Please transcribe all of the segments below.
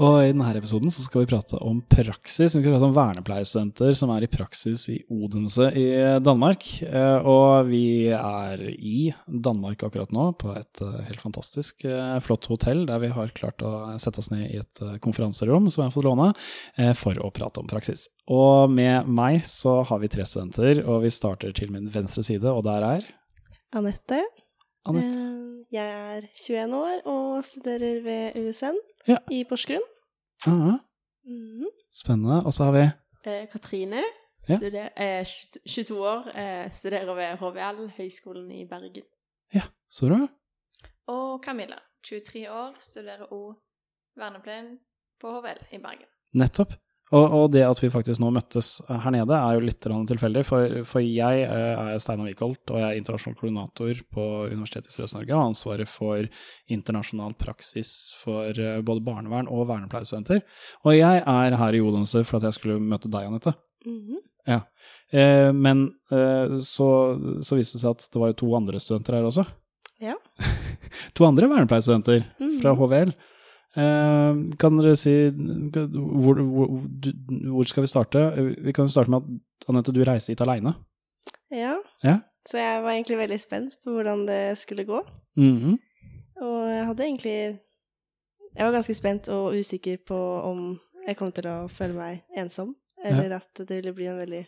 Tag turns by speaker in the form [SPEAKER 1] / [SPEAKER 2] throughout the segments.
[SPEAKER 1] Og i denne episoden så skal vi prate om praksis. Vi skal prate om vernepleierstudenter som er i praksis i Odense i Danmark. Eh, Og vi er i Danmark akkurat nå, på et eh, helt fantastisk eh, flott hotell, der vi har klart å sette oss ned i et konferanserom som jeg har fått låne, for å prate om praksis. Og med meg så har vi tre studenter, og vi starter til min venstre side, og der er
[SPEAKER 2] Anette.
[SPEAKER 1] Anette.
[SPEAKER 2] Jeg er 21 år og studerer ved USN
[SPEAKER 1] Ja.
[SPEAKER 2] i Porsgrunn.
[SPEAKER 1] Ja,
[SPEAKER 2] mm.
[SPEAKER 1] spennende. Og så har vi
[SPEAKER 3] Eh, Katrine,
[SPEAKER 1] Ja.
[SPEAKER 3] studer, eh, 22 år, eh, studerer ved HVL, Høgskolen i Bergen.
[SPEAKER 1] Ja, så bra.
[SPEAKER 4] Og Camilla, 23 år, studerer òg vernepleien på HVL i Bergen.
[SPEAKER 1] Nettopp. Og, og det at vi faktisk nå møttes her nede, er jo litt tilfeldig. For, for jeg eh, er Steinar Wickholt, og jeg er internasjonal koordinator på Universitetet i Sørøst-Norge og har ansvaret for internasjonal praksis for eh, både barnevern og vernepleierstudenter. Og jeg er her i Odense for at jeg skulle møte deg, Anette.
[SPEAKER 2] Mhm.
[SPEAKER 1] Ja. Eh, men eh, så, så viste det seg at det var jo to andre studenter her også.
[SPEAKER 2] Ja.
[SPEAKER 1] to andre vernepleierstudenter fra
[SPEAKER 2] Mhm.
[SPEAKER 1] HVL. Eh, kan dere si hvor, hvor, hvor skal vi starte? Eh, Vi kan starte med at Anette, du reiste hit aleine.
[SPEAKER 2] Ja.
[SPEAKER 1] Ja.
[SPEAKER 2] Så jeg var egentlig veldig spent på hvordan det skulle gå.
[SPEAKER 1] Mhm.
[SPEAKER 2] Og jeg hadde egentlig Jeg var ganske spent og usikker på om jeg kom til å føle meg ensom, eller at det ville bli en veldig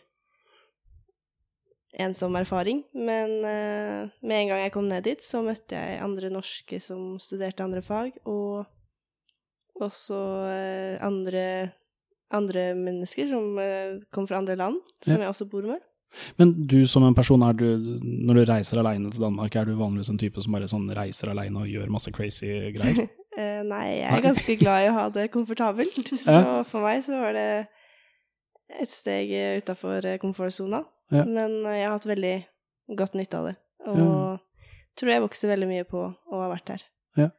[SPEAKER 2] ensom erfaring. Men uh, med en gang jeg kom ned dit, så møtte jeg andre norske som studerte andre fag, og også eh, andre, andre mennesker som eh, kom fra andre land, som
[SPEAKER 1] Ja.
[SPEAKER 2] jeg også bor med.
[SPEAKER 1] Men du som en person, er du, når du reiser aleine til Danmark, er du vanligvis en type som bare sånn reiser aleine og gjør masse crazy greier?
[SPEAKER 2] Eh, nei, jeg er ganske glad i å ha det komfortabelt, så for meg så var det et steg utafor komfortsona.
[SPEAKER 1] Ja.
[SPEAKER 2] Men jeg har hatt veldig godt nytte av det, og
[SPEAKER 1] Ja.
[SPEAKER 2] tror jeg vokser veldig mye på å ha vært her.
[SPEAKER 1] Ja.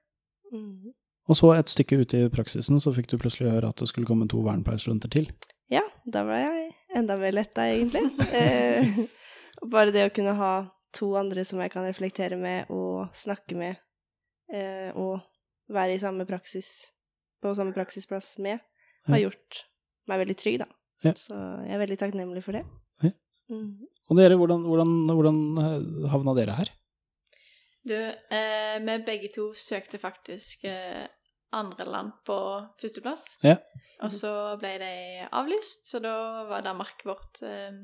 [SPEAKER 2] Mhm.
[SPEAKER 1] Og så et stykke ute i praksisen så fikk du plutselig høre at det skulle komme to vernepleierstudenter til.
[SPEAKER 2] Ja, da ble jeg enda mer letta, egentlig. eh, bare det å kunne ha to andre som jeg kan reflektere med og snakke med, eh, og være i samme praksis, på samme praksisplass med, har
[SPEAKER 1] Ja.
[SPEAKER 2] gjort meg veldig trygg, da.
[SPEAKER 1] Ja.
[SPEAKER 2] Så jeg er veldig takknemlig for det.
[SPEAKER 1] Ja.
[SPEAKER 2] Mm.
[SPEAKER 1] Og dere, hvordan, hvordan, hvordan eh, havna dere her?
[SPEAKER 4] Du, eh, vi begge to søkte faktisk eh, andre land på førsteplass.
[SPEAKER 1] Ja.
[SPEAKER 4] Og så ble de avlyst, så da var Danmark vårt eh,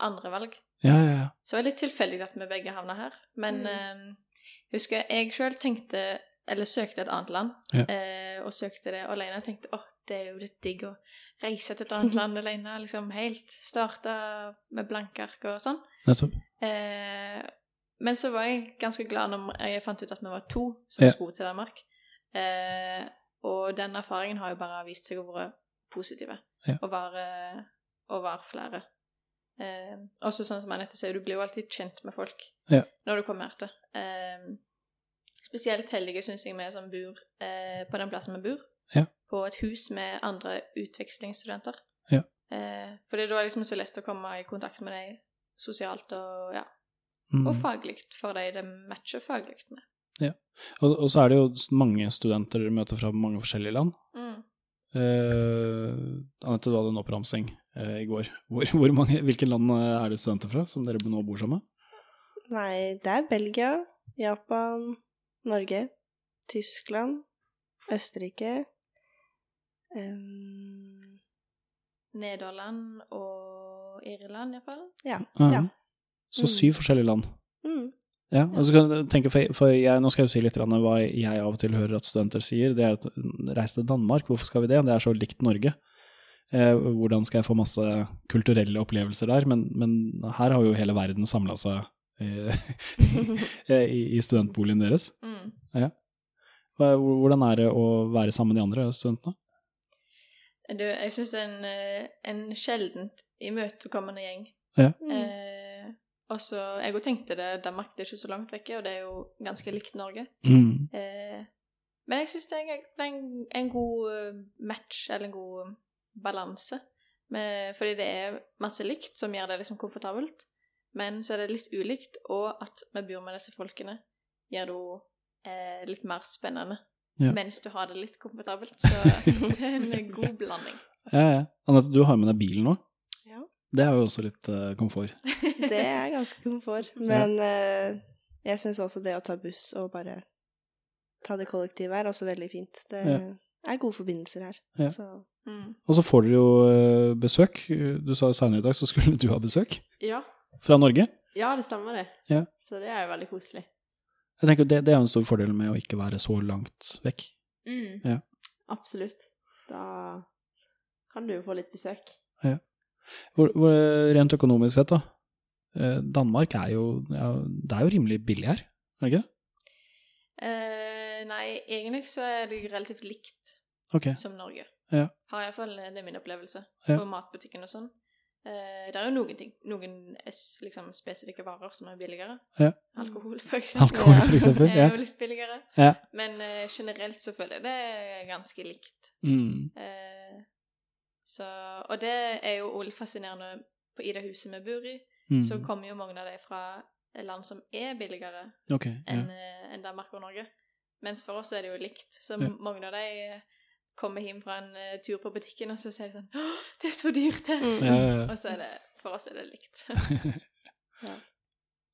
[SPEAKER 4] andre valg.
[SPEAKER 1] Ja, ja, ja.
[SPEAKER 4] Så det var litt tilfeldig at vi begge havna her. Men
[SPEAKER 2] Mm.
[SPEAKER 4] eh, husker jeg sjøl tenkte Eller søkte et annet land,
[SPEAKER 1] Ja.
[SPEAKER 4] eh, og søkte det alene. Og tenkte åh, det er jo litt digg å reise til et annet land alene. Liksom helt starte med blanke ark og sånn.
[SPEAKER 1] Nettopp.
[SPEAKER 4] Eh, men så var jeg ganske glad når jeg fant ut at vi var to som
[SPEAKER 1] Ja.
[SPEAKER 4] skulle til Danmark. Eh, og den erfaringen har jo bare vist seg å være positive.
[SPEAKER 1] Ja.
[SPEAKER 4] og, være, og være flere. Eh, også sånn som Anette sier, du blir jo alltid kjent med folk
[SPEAKER 1] Ja.
[SPEAKER 4] når du kommer her til. Eh, spesielt heldige syns jeg vi som bor eh, på den plassen vi bor.
[SPEAKER 1] Ja.
[SPEAKER 4] På et hus med andre utvekslingsstudenter.
[SPEAKER 1] Ja.
[SPEAKER 4] Eh, for det er da liksom så lett å komme i kontakt med dem sosialt og, ja,
[SPEAKER 1] Mm.
[SPEAKER 4] og faglig, for de det matcher faglig med.
[SPEAKER 1] Og, og så er det jo mange studenter dere møter fra mange forskjellige land.
[SPEAKER 4] Mm.
[SPEAKER 1] Eh, Anette, du hadde en oppramsing eh, i går. Hvor, hvor mange, hvilke land eh, er det studenter fra som dere nå bor sammen med?
[SPEAKER 2] Nei, det er Belgia, Japan, Norge, Tyskland, Østerrike um...
[SPEAKER 4] Nederland og Irland, iallfall.
[SPEAKER 2] Ja.
[SPEAKER 1] Ja. Så
[SPEAKER 2] Mm.
[SPEAKER 1] syv forskjellige land.
[SPEAKER 2] Mm.
[SPEAKER 1] Ja, tenke, for, jeg, Nå skal jeg jo si litt hva jeg av og til hører at studenter sier. Det er at reis til Danmark, hvorfor skal vi det? Det er så likt Norge. Eh, hvordan skal jeg få masse kulturelle opplevelser der? Men, men her har jo hele verden samla seg eh, i, i studentboligen deres.
[SPEAKER 4] Mm.
[SPEAKER 1] Ja. Hvordan er det å være sammen med de andre studentene?
[SPEAKER 4] Du, jeg syns det er en, eh, en sjeldent imøtekommende gjeng.
[SPEAKER 1] Ja.
[SPEAKER 2] Mm.
[SPEAKER 4] Eh, Og så Jeg òg tenkte det, Danmark det er ikke så langt vekke, og det er jo ganske likt Norge.
[SPEAKER 1] Mm.
[SPEAKER 4] Eh, men jeg syns det er, en- en, god eh, match, eller en god balanse. Med- Fordi det er masse likt som gjør det liksom komfortabelt, men så er det litt ulikt, og at vi bor med disse folkene, gjør det jo eh, litt mer spennende.
[SPEAKER 1] Ja.
[SPEAKER 4] Mens du har det litt komfortabelt. Så det er en god blanding.
[SPEAKER 1] Ja, ja. Anette, du har med deg bilen nå.
[SPEAKER 2] Ja.
[SPEAKER 1] Det er jo også litt uh, komfort.
[SPEAKER 2] Det er ganske komfort. Men uh, jeg syns også det å ta buss og bare ta det kollektivet er også veldig fint. Det
[SPEAKER 1] Ja.
[SPEAKER 2] er gode forbindelser her.
[SPEAKER 1] Ja.
[SPEAKER 2] Så
[SPEAKER 4] Mm.
[SPEAKER 1] Og så får dere jo eh, besøk. Du sa senere i dag så skulle du ha besøk
[SPEAKER 3] Ja.
[SPEAKER 1] fra Norge.
[SPEAKER 3] ja, det stemmer det.
[SPEAKER 1] Ja.
[SPEAKER 3] Så det er jo veldig koselig.
[SPEAKER 1] Jeg tenker Det, det er jo en stor fordel med å ikke være så langt vekk.
[SPEAKER 3] Mm.
[SPEAKER 1] Ja.
[SPEAKER 3] Absolutt. Da kan du jo få litt besøk.
[SPEAKER 1] Hvor, rent økonomisk sett, da. eh, Danmark er jo ja, Det er jo rimelig billig her, er det ikke det?
[SPEAKER 4] Eh, nei, egentlig så er det relativt likt
[SPEAKER 1] okay.
[SPEAKER 4] som Norge.
[SPEAKER 1] Ja.
[SPEAKER 4] Har iallfall det er min opplevelse
[SPEAKER 1] Ja.
[SPEAKER 4] på matbutikken og sånn. Eh, det er jo noen ting, noen liksom, spesifikke varer som er billigere.
[SPEAKER 1] Ja.
[SPEAKER 4] Alkohol, for eksempel.
[SPEAKER 1] Alkohol, for eksempel.
[SPEAKER 4] er jo litt billigere.
[SPEAKER 1] Ja.
[SPEAKER 4] Men eh, generelt så føler jeg det er ganske likt.
[SPEAKER 1] Mm.
[SPEAKER 4] Eh, så, og det er jo også litt fascinerende på, i det huset vi bor i.
[SPEAKER 1] Mm.
[SPEAKER 4] Så kommer jo mange av de fra land som er billigere
[SPEAKER 1] okay, Ja.
[SPEAKER 4] enn eh, enn Danmark og Norge. Mens for oss er det jo likt. Så
[SPEAKER 1] Ja.
[SPEAKER 4] mange av de eh, kommer hjem fra en eh, tur på butikken, og så sier de sånn 'Å, det er så dyrt her!
[SPEAKER 2] Mm.
[SPEAKER 1] Ja, ja, ja.
[SPEAKER 4] Og så er det For oss er det likt.
[SPEAKER 1] ja.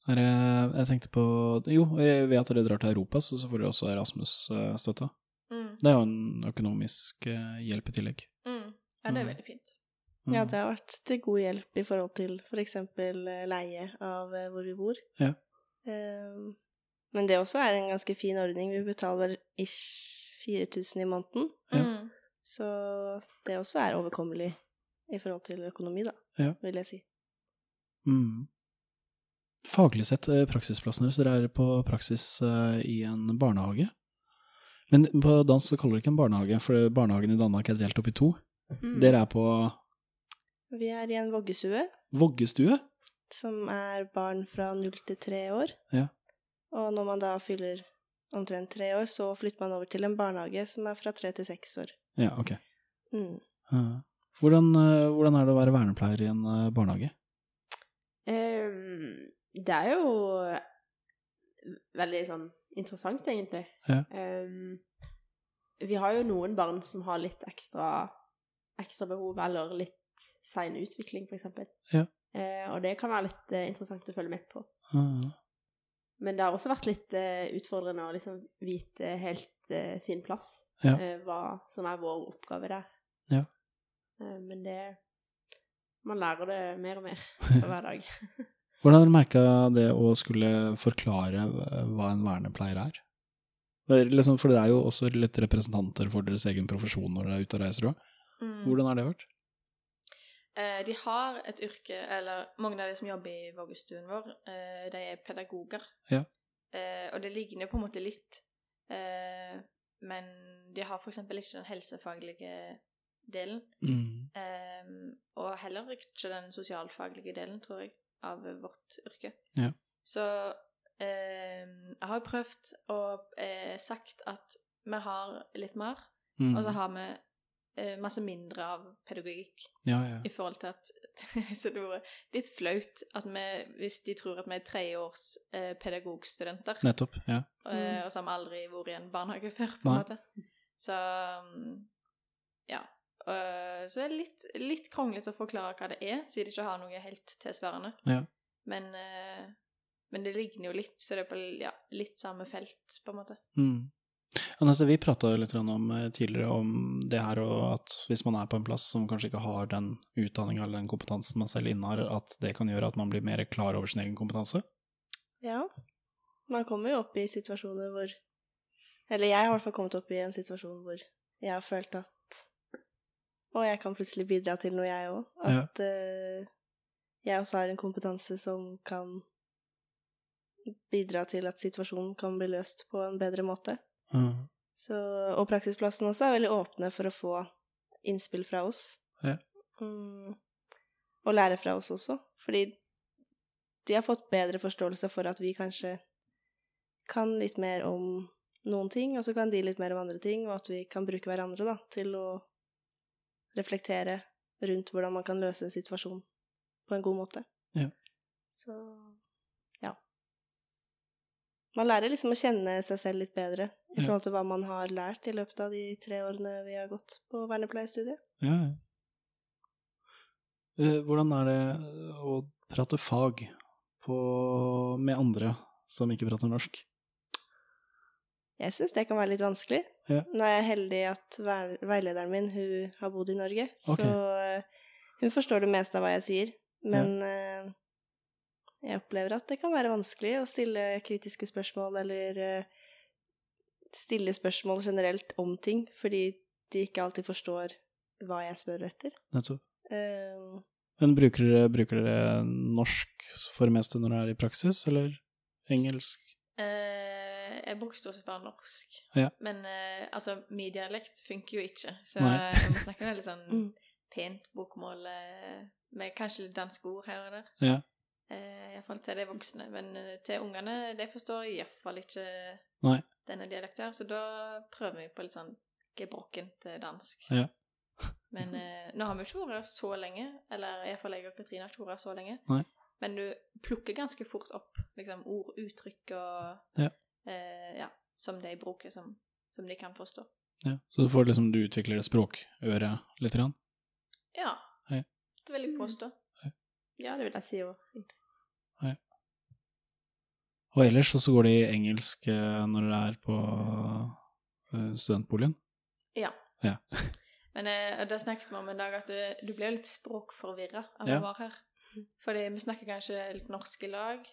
[SPEAKER 1] jeg tenkte på Jo, ved at dere drar til Europa, så, så får dere også Erasmus-støtte.
[SPEAKER 4] mm,
[SPEAKER 1] Det er jo en økonomisk hjelp i tillegg.
[SPEAKER 4] Ja, det er
[SPEAKER 1] Mm.
[SPEAKER 4] veldig fint.
[SPEAKER 1] Mm.
[SPEAKER 2] ja, det har vært til god hjelp i forhold til f.eks. For leie av eh, hvor vi bor.
[SPEAKER 1] Ja.
[SPEAKER 2] Um, men det også er en ganske fin ordning. Vi betaler ish 4000 i måneden.
[SPEAKER 1] Ja.
[SPEAKER 4] Mm.
[SPEAKER 2] Så det også er overkommelig i forhold til økonomi, da,
[SPEAKER 1] Ja.
[SPEAKER 2] vil jeg si.
[SPEAKER 1] Mm. Faglig sett, praksisplassene praksisplassen deres, dere er på praksis eh, i en barnehage. Men på dansk så kaller dere ikke en barnehage, for barnehagen i Danmark er delt opp i to.
[SPEAKER 3] Mm.
[SPEAKER 1] Dere er på
[SPEAKER 2] Vi er i en voggestue
[SPEAKER 1] voggestue.
[SPEAKER 2] som er barn fra null til tre år.
[SPEAKER 1] Ja.
[SPEAKER 2] Og når man da fyller omtrent tre år, så flytter man over til en barnehage som er fra tre til seks år.
[SPEAKER 1] Ja, ok.
[SPEAKER 2] Mm.
[SPEAKER 1] Ja. Hvordan, eh, hvordan er det å være vernepleier i en eh, barnehage?
[SPEAKER 3] Um, det er jo veldig sånn interessant, egentlig.
[SPEAKER 1] Ja.
[SPEAKER 3] Um, vi har jo noen barn som har litt ekstra, ekstra behov, eller litt sein utvikling, for eksempel.
[SPEAKER 1] Ja.
[SPEAKER 3] Eh, og det kan være litt eh, interessant å følge med på.
[SPEAKER 1] Mm.
[SPEAKER 3] Men det har også vært litt eh, utfordrende å liksom vite helt eh, sin plass.
[SPEAKER 1] Ja.
[SPEAKER 3] Eh, hva som er vår oppgave der.
[SPEAKER 1] Ja.
[SPEAKER 3] Eh, men det Man lærer det mer og mer for hver dag.
[SPEAKER 1] Hvordan har dere merka det å skulle forklare hva en vernepleier er? Er Liksom, for dere er jo også litt representanter for deres egen profesjon når dere er ute og reiser òg.
[SPEAKER 4] Mm.
[SPEAKER 1] Hvordan har det vært?
[SPEAKER 4] Eh, de har et yrke, eller mange av de som jobber i vågestuen vår, eh, de er pedagoger.
[SPEAKER 1] Ja.
[SPEAKER 4] Eh, og det ligner på en måte litt, eh, men de har eksempel ikke den helsefaglige delen,
[SPEAKER 1] Mm.
[SPEAKER 4] eh, og heller ikke den sosialfaglige delen, tror jeg, av vårt yrke.
[SPEAKER 1] Ja.
[SPEAKER 4] Så eh, jeg har prøvd og eh, sagt at vi har litt mer,
[SPEAKER 1] Mm.
[SPEAKER 4] og så har vi masse mindre av pedagogikk
[SPEAKER 1] Ja, ja.
[SPEAKER 4] i forhold til at Så det var litt flaut at vi, hvis de tror at vi er tredjeårs eh, pedagogstudenter,
[SPEAKER 1] Nettopp. Ja.
[SPEAKER 4] eh, og så har vi aldri vært i en barnehage før, på en måte. Så mm, ja. Eh, så det er litt, litt kronglete å forklare hva det er, siden de ikke har noe helt tilsvarende.
[SPEAKER 1] Ja.
[SPEAKER 4] Men, eh, men det ligner jo litt, så det er på ja, litt samme felt, på en måte.
[SPEAKER 1] Mm. Anette, vi prata litt om eh, tidligere om det her og at hvis man er på en plass som kanskje ikke har den utdanninga eller den kompetansen man selv innehar, at det kan gjøre at man blir mer klar over sin egen kompetanse.
[SPEAKER 2] Ja. Man kommer jo opp i situasjoner hvor Eller jeg har i hvert fall kommet opp i en situasjon hvor jeg har følt at Og jeg kan plutselig bidra til noe, jeg òg.
[SPEAKER 1] Ja.
[SPEAKER 2] At eh, jeg også har en kompetanse som kan bidra til at situasjonen kan bli løst på en bedre måte.
[SPEAKER 1] Mm.
[SPEAKER 2] Så, og praksisplassen også er veldig åpne for å få innspill fra oss.
[SPEAKER 1] Ja.
[SPEAKER 2] Mm, og lære fra oss også. Fordi de har fått bedre forståelse for at vi kanskje kan litt mer om noen ting, og så kan de litt mer om andre ting, og at vi kan bruke hverandre da, til å reflektere rundt hvordan man kan løse en situasjon på en god måte.
[SPEAKER 1] Ja.
[SPEAKER 2] Så ja. Man lærer liksom å kjenne seg selv litt bedre i forhold til hva man har lært i løpet av de tre årene vi har gått på vernepleiestudiet.
[SPEAKER 1] Ja, ja. Eh, Hvordan er det å prate fag på, med andre som ikke prater norsk?
[SPEAKER 2] Jeg syns det kan være litt vanskelig.
[SPEAKER 1] Ja.
[SPEAKER 2] Nå er jeg heldig at veilederen min hun har bodd i Norge,
[SPEAKER 1] okay.
[SPEAKER 2] så eh, hun forstår det meste av hva jeg sier. Men ja. jeg opplever at det kan være vanskelig å stille kritiske spørsmål eller eh, stille spørsmål generelt om ting, fordi de ikke alltid forstår hva jeg spør etter.
[SPEAKER 1] Nettopp.
[SPEAKER 2] Uh,
[SPEAKER 1] Men bruker dere, bruker dere norsk for det meste når dere er i praksis, eller engelsk?
[SPEAKER 4] Uh, jeg bruker stort sett bare norsk.
[SPEAKER 1] Ja.
[SPEAKER 4] Men uh, altså, min dialekt funker jo ikke, så
[SPEAKER 1] Nei.
[SPEAKER 4] jeg må snakke veldig sånn
[SPEAKER 2] Mm.
[SPEAKER 4] pent bokmål eh, med kanskje litt danske ord her og der.
[SPEAKER 1] Ja.
[SPEAKER 4] Eh, Iallfall til de voksne. Men til ungene, de forstår iallfall ikke
[SPEAKER 1] Nei.
[SPEAKER 4] Denne dialekten her, så da prøver vi på litt sånn gebrokkent dansk.
[SPEAKER 1] Ja.
[SPEAKER 4] Men eh, nå har vi ikke vært her så lenge, eller iallfall jeg og Katrine har ikke vært her så lenge.
[SPEAKER 1] Nei.
[SPEAKER 4] Men du plukker ganske fort opp liksom, ord, uttrykk og
[SPEAKER 1] Ja.
[SPEAKER 4] eh, ja, som de bruker, som, som de kan forstå.
[SPEAKER 1] Ja. Så du får liksom, du utvikler det språkøret litt? Grann.
[SPEAKER 4] Ja,
[SPEAKER 1] Ja.
[SPEAKER 4] det vil jeg påstå.
[SPEAKER 3] Ja, det vil jeg si òg.
[SPEAKER 1] Og ellers så går det i engelsk eh, når dere er på eh, studentboligen?
[SPEAKER 4] Ja.
[SPEAKER 1] Ja.
[SPEAKER 4] Men eh, da snakket vi om en dag at du ble litt språkforvirra av
[SPEAKER 1] Ja.
[SPEAKER 4] å være her. Fordi vi snakker kanskje litt norsk i lag,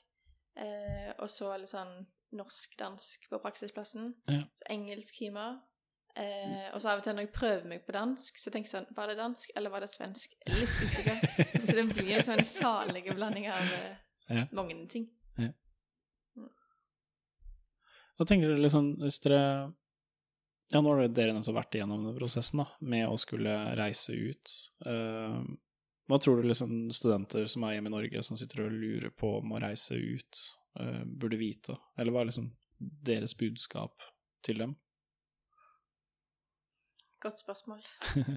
[SPEAKER 4] eh, og så litt sånn norsk-dansk på praksisplassen.
[SPEAKER 1] Ja.
[SPEAKER 4] Så engelsk hjemme. Eh, og så av og til når jeg prøver meg på dansk, så tenker jeg sånn Var det dansk, eller var det svensk? Litt usikker. så det blir liksom en salig blanding av eh,
[SPEAKER 1] Ja.
[SPEAKER 4] mange ting.
[SPEAKER 1] Hva tenker dere liksom, hvis dere Ja, nå har dere nettopp vært igjennom den prosessen da, med å skulle reise ut. Uh, hva tror du liksom studenter som er hjemme i Norge, som sitter og lurer på om å reise ut, uh, burde vite? Eller hva er liksom deres budskap til dem?
[SPEAKER 4] Godt spørsmål.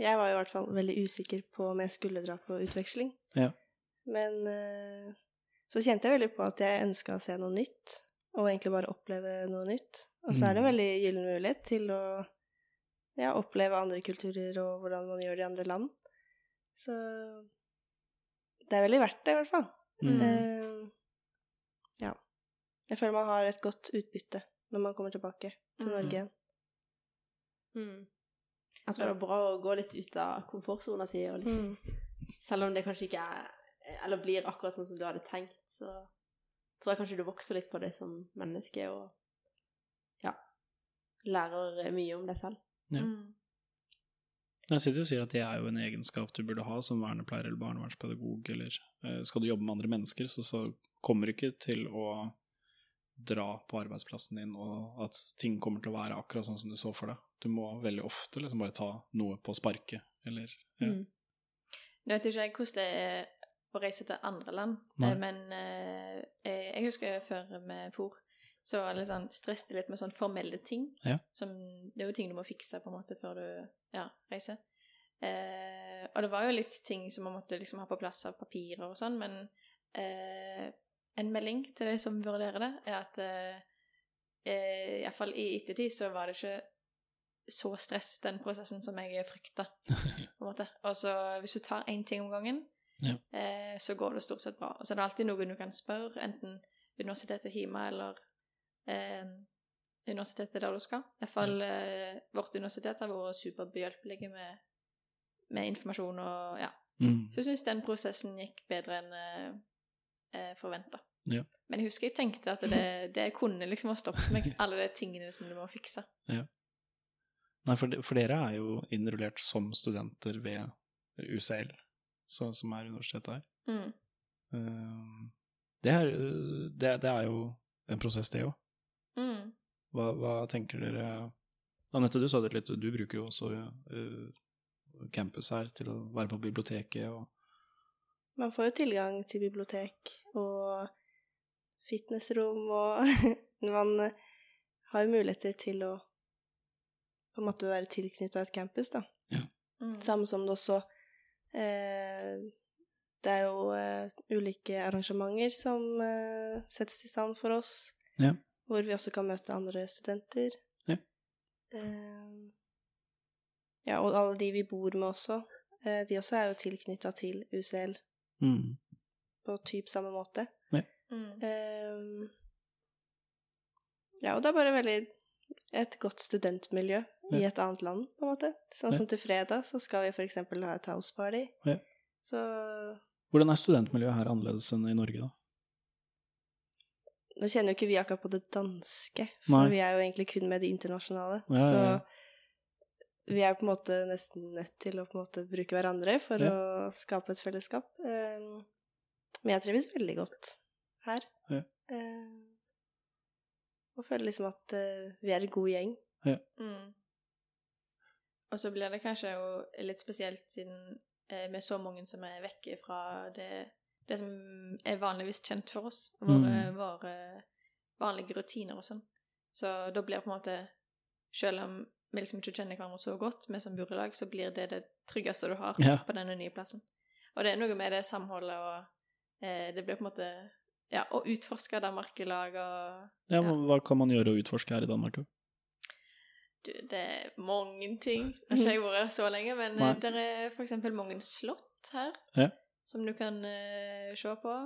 [SPEAKER 2] Jeg var i hvert fall veldig usikker på om jeg skulle dra på utveksling.
[SPEAKER 1] Ja.
[SPEAKER 2] Men eh, så kjente jeg veldig på at jeg ønska å se noe nytt, og egentlig bare oppleve noe nytt. Og så er det en
[SPEAKER 1] Mm.
[SPEAKER 2] veldig gyllen mulighet til å ja, oppleve andre kulturer og hvordan man gjør det i andre land. Så det er veldig verdt det, i hvert fall.
[SPEAKER 1] Mm.
[SPEAKER 2] Eh, ja. Jeg føler man har et godt utbytte når man kommer tilbake til
[SPEAKER 4] Mm.
[SPEAKER 2] Norge igjen.
[SPEAKER 3] Mm. Jeg tror det er bra å gå litt ut av komfortsona si, og liksom,
[SPEAKER 2] Mm.
[SPEAKER 3] selv om det kanskje ikke er Eller blir akkurat sånn som du hadde tenkt, så tror jeg kanskje du vokser litt på det som menneske, og ja Lærer mye om deg selv.
[SPEAKER 1] Ja.
[SPEAKER 4] Mm.
[SPEAKER 1] Jeg sitter og sier at det er jo en egenskap du burde ha som vernepleier eller barnevernspedagog, eller eh, skal du jobbe med andre mennesker, så, så kommer du ikke til å dra på arbeidsplassen din, og at ting kommer til å være akkurat sånn som du så for deg. Du må veldig ofte liksom bare ta noe på sparket, eller ja.
[SPEAKER 3] Mm.
[SPEAKER 4] Nå vet ikke jeg hvordan det er å reise til andre land,
[SPEAKER 1] Nei.
[SPEAKER 4] eh, men eh, jeg jeg husker før vi for, så var det litt sånn stresset litt med sånn formelle ting.
[SPEAKER 1] Ja.
[SPEAKER 4] Som, det er jo ting du må fikse på en måte før du ja, reiser. Eh, og det var jo litt ting som man måtte liksom ha på plass av papirer og sånn, men eh, en melding til de som vurderer det, er at eh, eh, iallfall i ettertid så var det ikke så stress, den prosessen, som jeg frykta. på en måte. Og så hvis du tar én ting om gangen,
[SPEAKER 1] Ja.
[SPEAKER 4] eh, så går det stort sett bra. Og så er det alltid noen du kan spørre, enten universitetet hjemme eller eh, universitetet der du skal. I hvert fall eh, vårt universitet har vært superbehjelpelige med, med informasjon og ja.
[SPEAKER 1] Mm.
[SPEAKER 4] Så jeg syns den prosessen gikk bedre enn eh, eh, forventa.
[SPEAKER 1] Ja.
[SPEAKER 4] Men jeg husker jeg tenkte at det, det kunne liksom ha stoppet meg, alle de tingene som du må fikse.
[SPEAKER 1] Nei, for, de- for dere er jo innrullert som studenter ved UCL, så, som er universitetet her.
[SPEAKER 4] Mm.
[SPEAKER 1] Eh, det, er, det, det er jo en prosess, det òg.
[SPEAKER 4] Mm.
[SPEAKER 1] Hva, hva tenker dere Anette, du sa det litt, du bruker jo også uh, campus her til å være på biblioteket og
[SPEAKER 2] man får jo tilgang til bibliotek og fitnessrom, og man har jo muligheter til å på en måte være tilknytta et campus, da.
[SPEAKER 4] Mm.
[SPEAKER 2] Samme som det også Det er jo eh, ulike arrangementer som eh, settes i stand for oss,
[SPEAKER 1] Ja.
[SPEAKER 2] hvor vi også kan møte andre studenter.
[SPEAKER 1] Ja.
[SPEAKER 2] Eh, ja, og alle de vi bor med også, eh, de også er jo tilknytta til UCL
[SPEAKER 1] Mm.
[SPEAKER 2] på typ samme måte.
[SPEAKER 4] Mm.
[SPEAKER 2] Eh, ja, og det er bare veldig et godt studentmiljø i et annet land, på en måte. Sånn
[SPEAKER 1] Ja.
[SPEAKER 2] som til fredag, så skal vi eksempel ha et house party.
[SPEAKER 1] Ja.
[SPEAKER 2] Så
[SPEAKER 1] Hvordan er studentmiljøet her annerledes enn i Norge, da?
[SPEAKER 2] nå kjenner jo ikke vi akkurat på det danske, for
[SPEAKER 1] Nei.
[SPEAKER 2] vi er jo egentlig kun med de internasjonale.
[SPEAKER 1] Ja, ja, ja.
[SPEAKER 2] Så vi er på en måte nesten nødt til å bruke hverandre for
[SPEAKER 1] Ja.
[SPEAKER 2] å skape et fellesskap. Eh, men jeg trives veldig godt her.
[SPEAKER 1] Ja.
[SPEAKER 2] Og føler liksom at uh, vi er en god gjeng.
[SPEAKER 4] Mm. Og så blir det kanskje jo litt spesielt siden eh, vi er så mange som er vekke fra det, det som er vanligvis kjent for oss, våre,
[SPEAKER 1] Mm.
[SPEAKER 4] våre vanlige rutiner og sånn. Så da blir det på en måte Selv om vi liksom ikke kjenner hverandre så godt, vi som bor i lag, så blir det det tryggeste du har
[SPEAKER 1] Ja.
[SPEAKER 4] på denne nye plassen. Og det er noe med det samholdet og eh, Det blir på en måte Ja, og utforske Danmark i lag og
[SPEAKER 1] Ja, men Hva kan man gjøre og utforske her i Danmark?
[SPEAKER 4] Du, det er mange ting. Jeg har ikke vært her så lenge, men
[SPEAKER 1] Nei.
[SPEAKER 4] eh, det er for eksempel mange slott her
[SPEAKER 1] Ja.
[SPEAKER 4] som du kan uh, se på.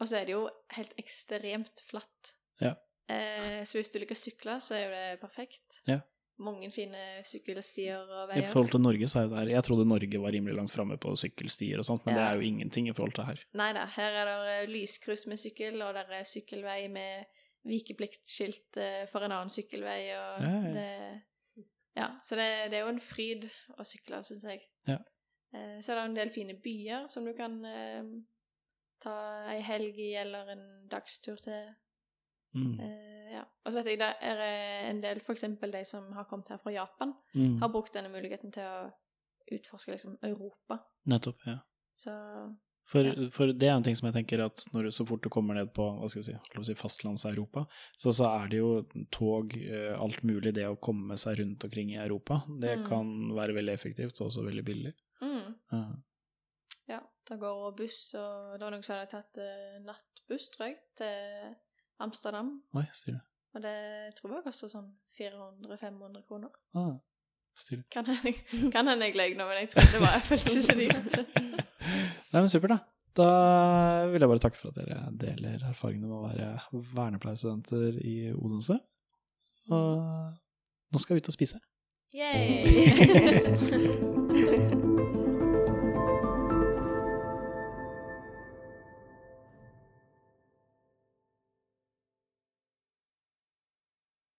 [SPEAKER 4] Og så er det jo helt ekstremt flatt.
[SPEAKER 1] Ja.
[SPEAKER 4] Eh, så hvis du liker å sykle, så er jo det perfekt.
[SPEAKER 1] Ja.
[SPEAKER 4] Mange fine sykkelstier og veier.
[SPEAKER 1] I forhold til Norge, så er jo det her Jeg trodde Norge var rimelig langt framme på sykkelstier og sånt, men det er jo ingenting i forhold til her.
[SPEAKER 4] Nei da, her er det eh, lyskryss med sykkel, og det er sykkelvei med vikepliktskilt eh, for en annen sykkelvei, og
[SPEAKER 1] Ja, ja.
[SPEAKER 4] det Ja, så det, det er jo en fryd å sykle, syns jeg.
[SPEAKER 1] Ja.
[SPEAKER 4] Eh, Så er det en del fine byer som du kan eh, ta ei helg i, eller en dagstur til.
[SPEAKER 1] Mm.
[SPEAKER 4] Ja. Og så vet jeg det er en del, eksempel de som har kommet her fra Japan,
[SPEAKER 1] Mm.
[SPEAKER 4] har brukt denne muligheten til å utforske liksom Europa.
[SPEAKER 1] Nettopp, ja.
[SPEAKER 4] Så
[SPEAKER 1] For,
[SPEAKER 4] Ja.
[SPEAKER 1] for det er en ting som jeg tenker at når du så fort du kommer ned på hva skal vi si, si fastlands-Europa, så, så er det jo tog, eh, alt mulig, det å komme seg rundt omkring i Europa. Det
[SPEAKER 4] Mm.
[SPEAKER 1] kan være veldig effektivt og også veldig billig.
[SPEAKER 4] mm.
[SPEAKER 1] Ja.
[SPEAKER 4] Ja, det går buss, og det var noen som hadde tatt eh, nattbuss, tror jeg, til Amsterdam.
[SPEAKER 1] Oi, stilig.
[SPEAKER 4] Og det tror jeg koster sånn 400-500 kroner.
[SPEAKER 1] Ah, stilig.
[SPEAKER 4] Kan hende kan hende jeg løy nå, men jeg tror det var jeg følte ikke så dyrt.
[SPEAKER 1] Nei, men supert, da. Da vil jeg bare takke for at dere deler erfaringene med å være vernepleierstudenter i Odense. Og nå skal vi ut og spise.
[SPEAKER 4] Yay!